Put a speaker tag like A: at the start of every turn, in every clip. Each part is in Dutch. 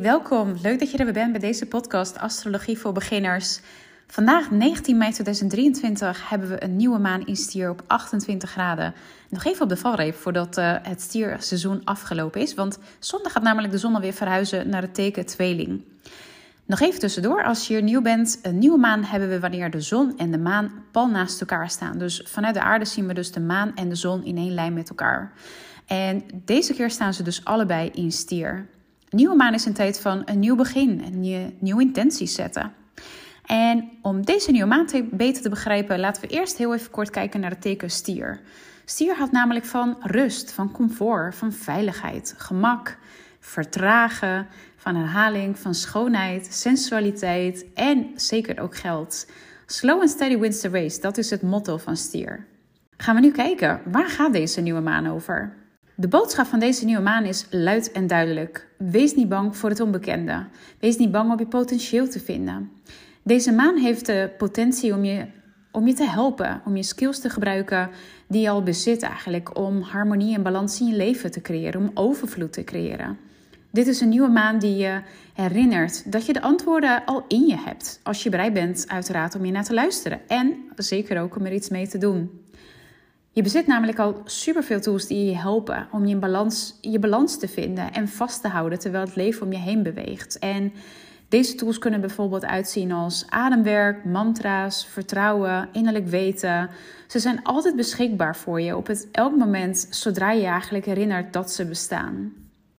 A: Welkom. Leuk dat je er weer bent bij deze podcast Astrologie voor Beginners. Vandaag, 19 mei 2023, hebben we een nieuwe maan in stier op 28 graden. Nog even op de valreep voordat uh, het stierseizoen afgelopen is, want zondag gaat namelijk de zon alweer verhuizen naar het teken tweeling. Nog even tussendoor, als je hier nieuw bent, een nieuwe maan hebben we wanneer de zon en de maan pal naast elkaar staan. Dus vanuit de aarde zien we dus de maan en de zon in één lijn met elkaar. En deze keer staan ze dus allebei in stier. Nieuwe maan is een tijd van een nieuw begin, een nieuw, nieuwe intenties zetten. En om deze nieuwe maan te, beter te begrijpen, laten we eerst heel even kort kijken naar het teken stier. Stier houdt namelijk van rust, van comfort, van veiligheid, gemak, vertragen, van herhaling, van schoonheid, sensualiteit en zeker ook geld. Slow and steady wins the race, dat is het motto van stier. Gaan we nu kijken, waar gaat deze nieuwe maan over? De boodschap van deze nieuwe maan is luid en duidelijk. Wees niet bang voor het onbekende. Wees niet bang om je potentieel te vinden. Deze maan heeft de potentie om je, om je te helpen, om je skills te gebruiken die je al bezit eigenlijk, om harmonie en balans in je leven te creëren, om overvloed te creëren. Dit is een nieuwe maan die je herinnert dat je de antwoorden al in je hebt. Als je bereid bent, uiteraard, om je naar te luisteren. En zeker ook om er iets mee te doen. Je bezit namelijk al superveel tools die je helpen om je balans, je balans te vinden en vast te houden terwijl het leven om je heen beweegt. En deze tools kunnen bijvoorbeeld uitzien als ademwerk, mantra's, vertrouwen, innerlijk weten. Ze zijn altijd beschikbaar voor je op het elk moment zodra je je eigenlijk herinnert dat ze bestaan.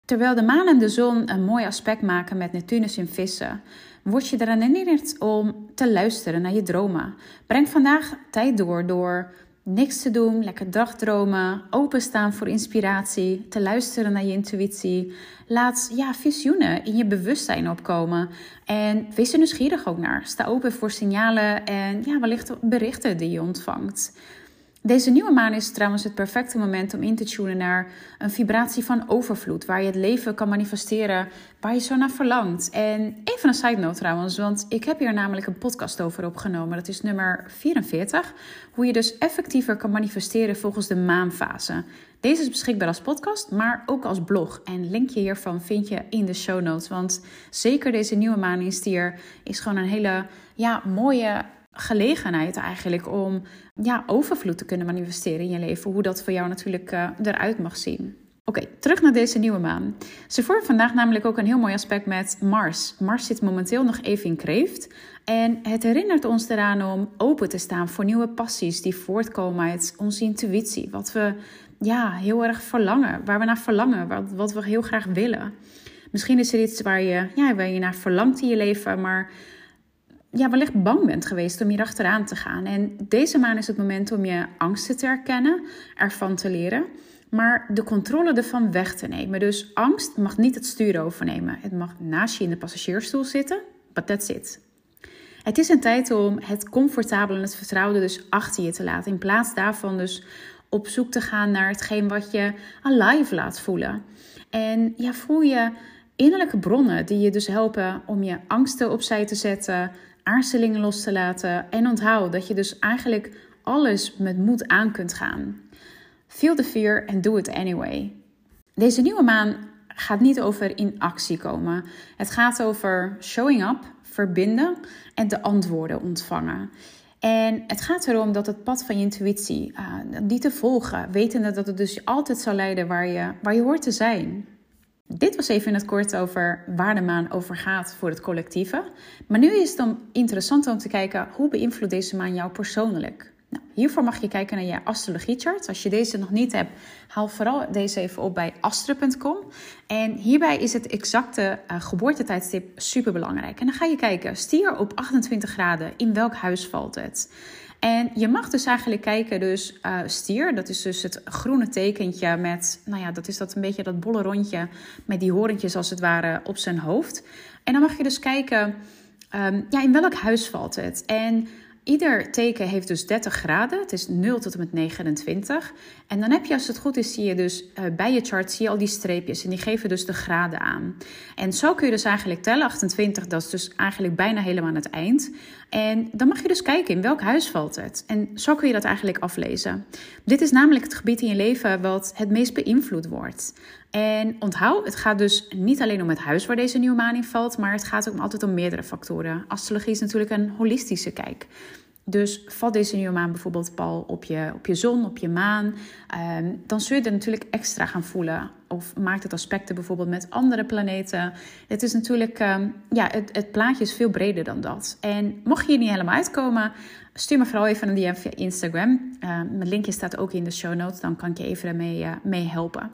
A: Terwijl de maan en de zon een mooi aspect maken met Neptunus in vissen, word je eraan herinnerd om te luisteren naar je dromen. Breng vandaag tijd door door niks te doen, lekker dagdromen, openstaan voor inspiratie, te luisteren naar je intuïtie. Laat ja, visioenen in je bewustzijn opkomen en wees er nieuwsgierig ook naar. Sta open voor signalen en ja, wellicht berichten die je ontvangt. Deze nieuwe maan is trouwens het perfecte moment om in te tunen naar een vibratie van overvloed, waar je het leven kan manifesteren waar je zo naar verlangt. En even een side note trouwens, want ik heb hier namelijk een podcast over opgenomen. Dat is nummer 44, hoe je dus effectiever kan manifesteren volgens de maanfase. Deze is beschikbaar als podcast, maar ook als blog. En linkje hiervan vind je in de show notes, want zeker deze nieuwe maan in stier is gewoon een hele ja, mooie gelegenheid eigenlijk om ja, overvloed te kunnen manifesteren in je leven. Hoe dat voor jou natuurlijk uh, eruit mag zien. Oké, terug naar deze nieuwe maan. Ze vormt vandaag namelijk ook een heel mooi aspect met Mars. Mars zit momenteel nog even in kreeft. En het herinnert ons eraan om open te staan voor nieuwe passies die voortkomen uit onze intuïtie. Wat we ja, heel erg verlangen, waar we naar verlangen, wat, wat we heel graag willen. Misschien is er iets waar je, ja, waar je naar verlangt in je leven, maar ja, wellicht bang bent geweest om hier achteraan te gaan. En deze maan is het moment om je angsten te herkennen, ervan te leren, maar de controle ervan weg te nemen. Dus angst mag niet het stuur overnemen. Het mag naast je in de passagiersstoel zitten, but that's it. Het is een tijd om het comfortabele en het vertrouwde dus achter je te laten. In plaats daarvan dus op zoek te gaan naar hetgeen wat je alive laat voelen. En ja, voel je innerlijke bronnen die je dus helpen om je angsten opzij te zetten, aarzelingen los te laten. En onthoud dat je dus eigenlijk alles met moed aan kunt gaan. Feel the fear and do it anyway. Deze nieuwe maan gaat niet over in actie komen. Het gaat over showing up, verbinden en de antwoorden ontvangen. En het gaat erom dat het pad van je intuïtie, uh, die te volgen, wetende dat het dus altijd zal leiden waar je, waar je hoort te zijn. Dit was even in het kort over waar de maan over gaat voor het collectieve. Maar nu is het dan interessant om te kijken hoe beïnvloedt deze maan jou persoonlijk? Nou, hiervoor mag je kijken naar je astrologiechart. Als je deze nog niet hebt, haal vooral deze even op bij astro.com. En hierbij is het exacte uh, geboortetijdstip super belangrijk. En dan ga je kijken, stier op 28 graden, in welk huis valt het? En je mag dus eigenlijk kijken, dus uh, stier, dat is dus het groene tekentje met, nou ja, dat is dat een beetje dat bolle rondje met die horentjes als het ware op zijn hoofd. En dan mag je dus kijken, um, ja, in welk huis valt het? En Ieder teken heeft dus 30 graden. Het is 0 tot en met 29. En dan heb je, als het goed is, zie je dus uh, bij je chart zie je al die streepjes. En die geven dus de graden aan. En zo kun je dus eigenlijk tellen. 28, dat is dus eigenlijk bijna helemaal aan het eind. En dan mag je dus kijken in welk huis valt het. En zo kun je dat eigenlijk aflezen. Dit is namelijk het gebied in je leven wat het meest beïnvloed wordt. En onthoud, het gaat dus niet alleen om het huis waar deze nieuwe maan in valt, maar het gaat ook altijd om meerdere factoren. Astrologie is natuurlijk een holistische kijk. Dus valt deze nieuwe maan bijvoorbeeld pal op je, op je zon, op je maan, ehm, dan zul je er natuurlijk extra gaan voelen. Of maakt het aspecten bijvoorbeeld met andere planeten. Het is natuurlijk, ehm, ja, het, het plaatje is veel breder dan dat. En mocht je hier niet helemaal uitkomen, stuur me vooral even een DM via Instagram. Uh, mijn linkje staat ook in de show notes, dan kan ik je even ermee uh, mee helpen.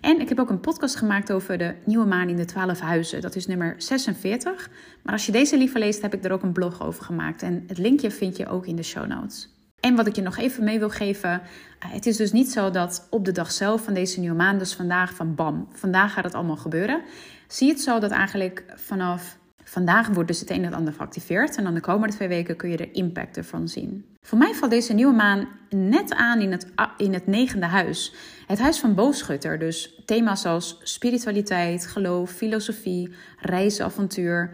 A: En ik heb ook een podcast gemaakt over de nieuwe maan in de 12 huizen. Dat is nummer 46. Maar als je deze liever leest, heb ik er ook een blog over gemaakt. En het linkje vind je ook in de show notes. En wat ik je nog even mee wil geven. Eh, het is dus niet zo dat op de dag zelf van deze nieuwe maan, dus vandaag van bam, vandaag gaat het allemaal gebeuren. Zie het zo dat eigenlijk vanaf Vandaag wordt dus het een en ander geactiveerd en dan de komende twee weken kun je de impact ervan zien. Voor mij valt deze nieuwe maan net aan in het, in het negende huis. Het huis van boogschutter. Dus thema's als spiritualiteit, geloof, filosofie, reizen, avontuur.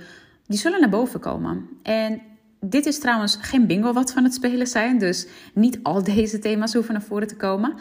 A: Die zullen naar boven komen. En dit is trouwens geen bingo wat van het spelen zijn. Dus niet al deze thema's hoeven naar voren te komen.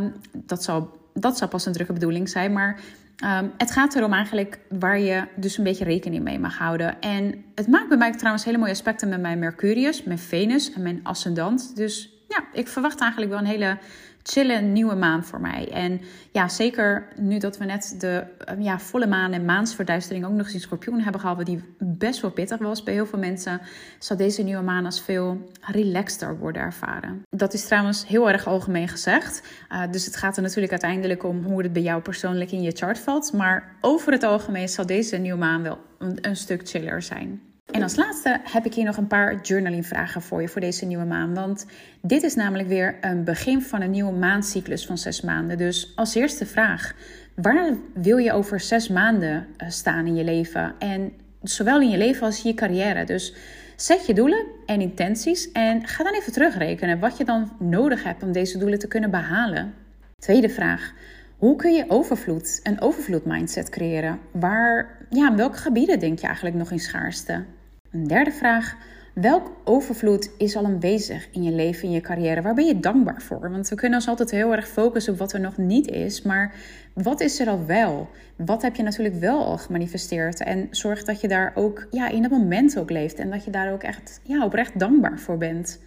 A: Um, dat, zal, dat zal pas een drukke bedoeling zijn. Maar Ehm, het gaat erom eigenlijk waar je dus een beetje rekening mee mag houden. En het maakt bij mij trouwens hele mooie aspecten met mijn Mercurius, mijn Venus en mijn ascendant. Dus ja, ik verwacht eigenlijk wel een hele chille nieuwe maan voor mij. En ja, zeker nu dat we net de eh, ja, volle maan en maansverduistering ook nog eens in Scorpioen hebben gehad, die best wel pittig was bij heel veel mensen, zal deze nieuwe maan als veel relaxter worden ervaren. Dat is trouwens heel erg algemeen gezegd. Uh, dus het gaat er natuurlijk uiteindelijk om hoe het bij jou persoonlijk in je chart valt. Maar over het algemeen zal deze nieuwe maan wel een stuk chiller zijn. En als laatste heb ik hier nog een paar journaling vragen voor je voor deze nieuwe maan. Want dit is namelijk weer een begin van een nieuwe maancyclus van zes maanden. Dus als eerste vraag, waar wil je over zes maanden eh, staan in je leven? En zowel in je leven als in je carrière. Dus zet je doelen en intenties en ga dan even terugrekenen wat je dan nodig hebt om deze doelen te kunnen behalen. Tweede vraag. Hoe kun je overvloed, een overvloed mindset creëren? Waar, ja, welke gebieden denk je eigenlijk nog in schaarste? Een derde vraag. Welk overvloed is al aanwezig in je leven, in je carrière? Waar ben je dankbaar voor? Want we kunnen ons altijd heel erg focussen op wat er nog niet is. Maar wat is er al wel? Wat heb je natuurlijk wel al gemanifesteerd? En zorg dat je daar ook ja, in het moment ook leeft. En dat je daar ook echt ja, oprecht dankbaar voor bent.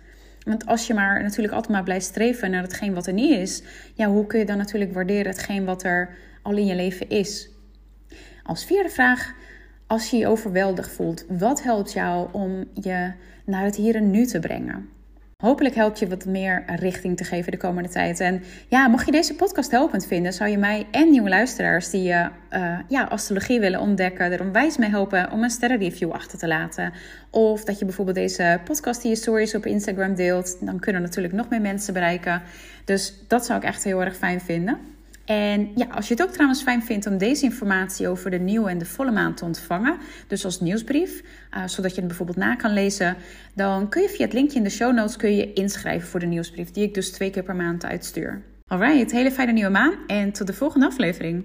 A: Want als je maar natuurlijk altijd maar blijft streven naar hetgeen wat er niet is, ja, hoe kun je dan natuurlijk waarderen hetgeen wat er al in je leven is? Als vierde vraag, als je je overweldigd voelt, wat helpt jou om je naar het hier en nu te brengen? Hopelijk helpt je wat meer richting te geven de komende tijd. En ja, mocht je deze podcast helpend vinden, zou je mij en nieuwe luisteraars die uh, ja, astrologie willen ontdekken, er onwijs mee helpen om een sterrenreview achter te laten. Of dat je bijvoorbeeld deze podcast in je stories op Instagram deelt. Dan kunnen natuurlijk nog meer mensen bereiken. Dus dat zou ik echt heel erg fijn vinden. En ja, als je het ook trouwens fijn vindt om deze informatie over de nieuwe en de volle maan te ontvangen, dus als nieuwsbrief, uh, zodat je het bijvoorbeeld na kan lezen, dan kun je via het linkje in de show notes kun je inschrijven voor de nieuwsbrief, die ik dus twee keer per maand uitstuur. Alright, hele fijne nieuwe maan en tot de volgende aflevering.